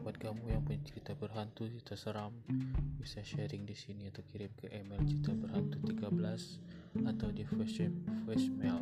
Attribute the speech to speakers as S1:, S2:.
S1: buat kamu yang punya cerita berhantu, cerita seram, bisa sharing di sini atau kirim ke email cerita berhantu 13 atau di voice voicemail